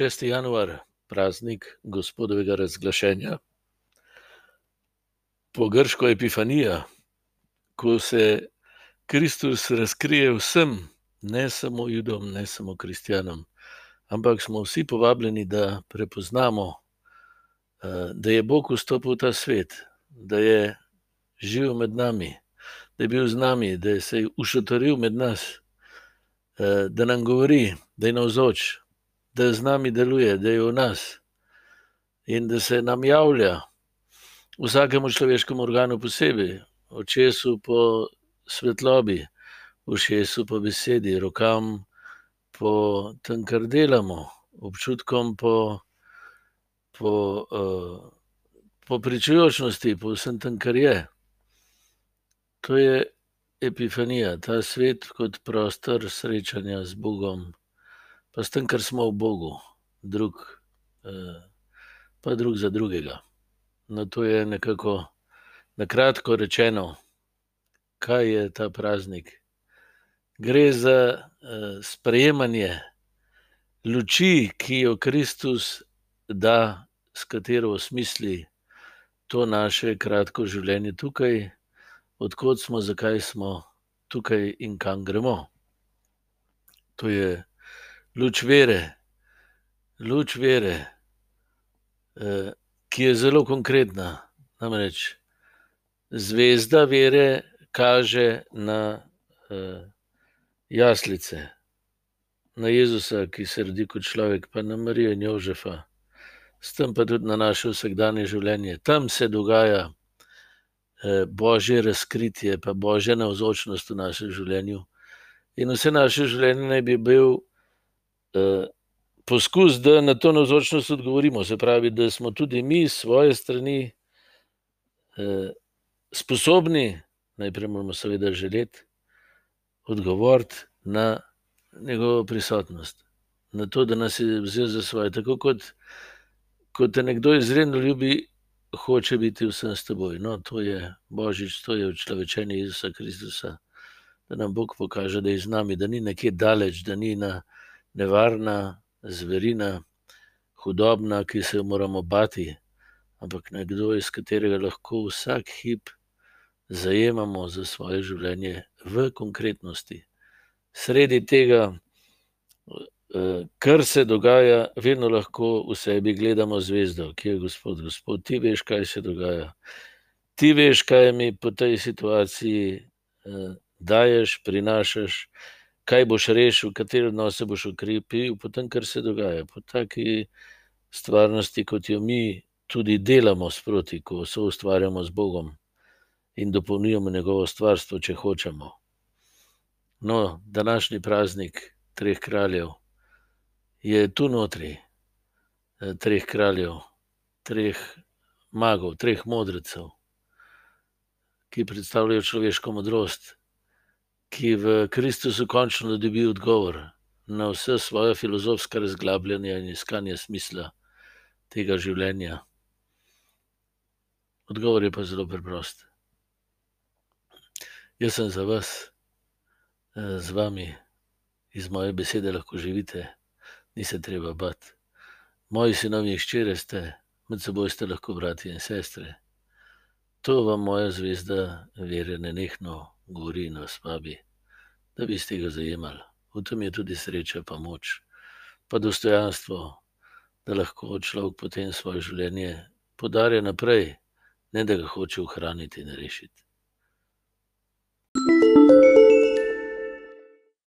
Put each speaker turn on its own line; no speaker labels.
6. januar, praznik Gospodovega razglašenja. Po grško epifanija, ko se Kristus razkrije vsem, ne samo Judom, ne samo kristjanom, ampak smo vsi povabljeni, da prepoznamo, da je Bog vstopil v ta svet, da je živel med nami, da je bil z nami, da se je ušotoril med nas, da nam govori, da je navzoč, da z nami deluje, da je v nas in da se nam javlja vsakemu človeškemu organu posebej, očesu po svetlobi, ušesu po besedi, rokam po tem, kar delamo, občutkom po, po, po pričujočnosti, po vsem tem, kar je. To je epifanija, ta svet kot prostor srečanja z Bogom pa s tem, kar smo v Bogu, drug, pa drug za drugega. No, to je nekako na kratko rečeno, kaj je ta praznik. Gre za, sprejemanje luči, ki jo Kristus da, s katero osmisli to naše kratko življenje tukaj, od kod smo, zakaj smo tukaj in kam gremo. To je luč vere. Luč vere, ki je zelo konkretna. Namreč zvezda vere kaže na, jaslice, na Jezusa, ki se rodi kot človek, pa na Marijo in Jožefa. S tem pa tudi na naše vsakdanje življenje. Tam se dogaja, božje razkritje pa božja navzočnost v našem življenju. In vse naše življenje naj bi bil, poskus, da na to navzočnost odgovorimo, se pravi, da smo tudi mi svoje strani, sposobni, najprej moramo seveda želeti, odgovoriti na njegovo prisotnost. Na to, da nas je vzel za svoje, tako kot, ko te nekdo izredno ljubi, hoče biti vsem s teboj. No, to je božič, to je učlovečenje Jezusa Kristusa. Da nam Bog pokaže, da je z nami, da ni nekje daleč, da ni ena nevarna zverina, hudobna, ki se je moramo bati, ampak nekdo, iz katerega lahko vsak hip zajemamo za svoje življenje v konkretnosti. Sredi tega, kar se dogaja, vedno lahko v sebi gledamo zvezdo, ki je Gospod. Gospod, ti veš, kaj se dogaja. Ti veš, kaj mi po tej situaciji, daješ, prinašaš, kaj boš rešil, katere odnose boš okrepil po tem, kar se dogaja. Po taki stvarnosti, kot jo mi tudi delamo sproti, ko soustvarjamo z Bogom in dopolnjujemo njegovo stvarstvo, če hočemo. No, današnji praznik treh kraljev je tu notri. treh kraljev, treh magov, treh modrecev, ki predstavljajo človeško modrost, ki v Kristusu končno dobi odgovor na vsa svoja filozofska razglabljanja in iskanja smisla tega življenja. Odgovor je pa zelo preprost. Jaz sem za vas, z vami, iz moje besede lahko živite, ni se treba bati. Moji sinovi in hčere ste, med seboj ste lahko bratje in sestre. To vam moja zvezda vere nenehno govori in vas vabi, da bi iz tega zajemali. V tem je tudi sreča pa moč pa dostojanstvo, da lahko človek potem svoje življenje podarja naprej, ne da ga hoče ohraniti in rešiti.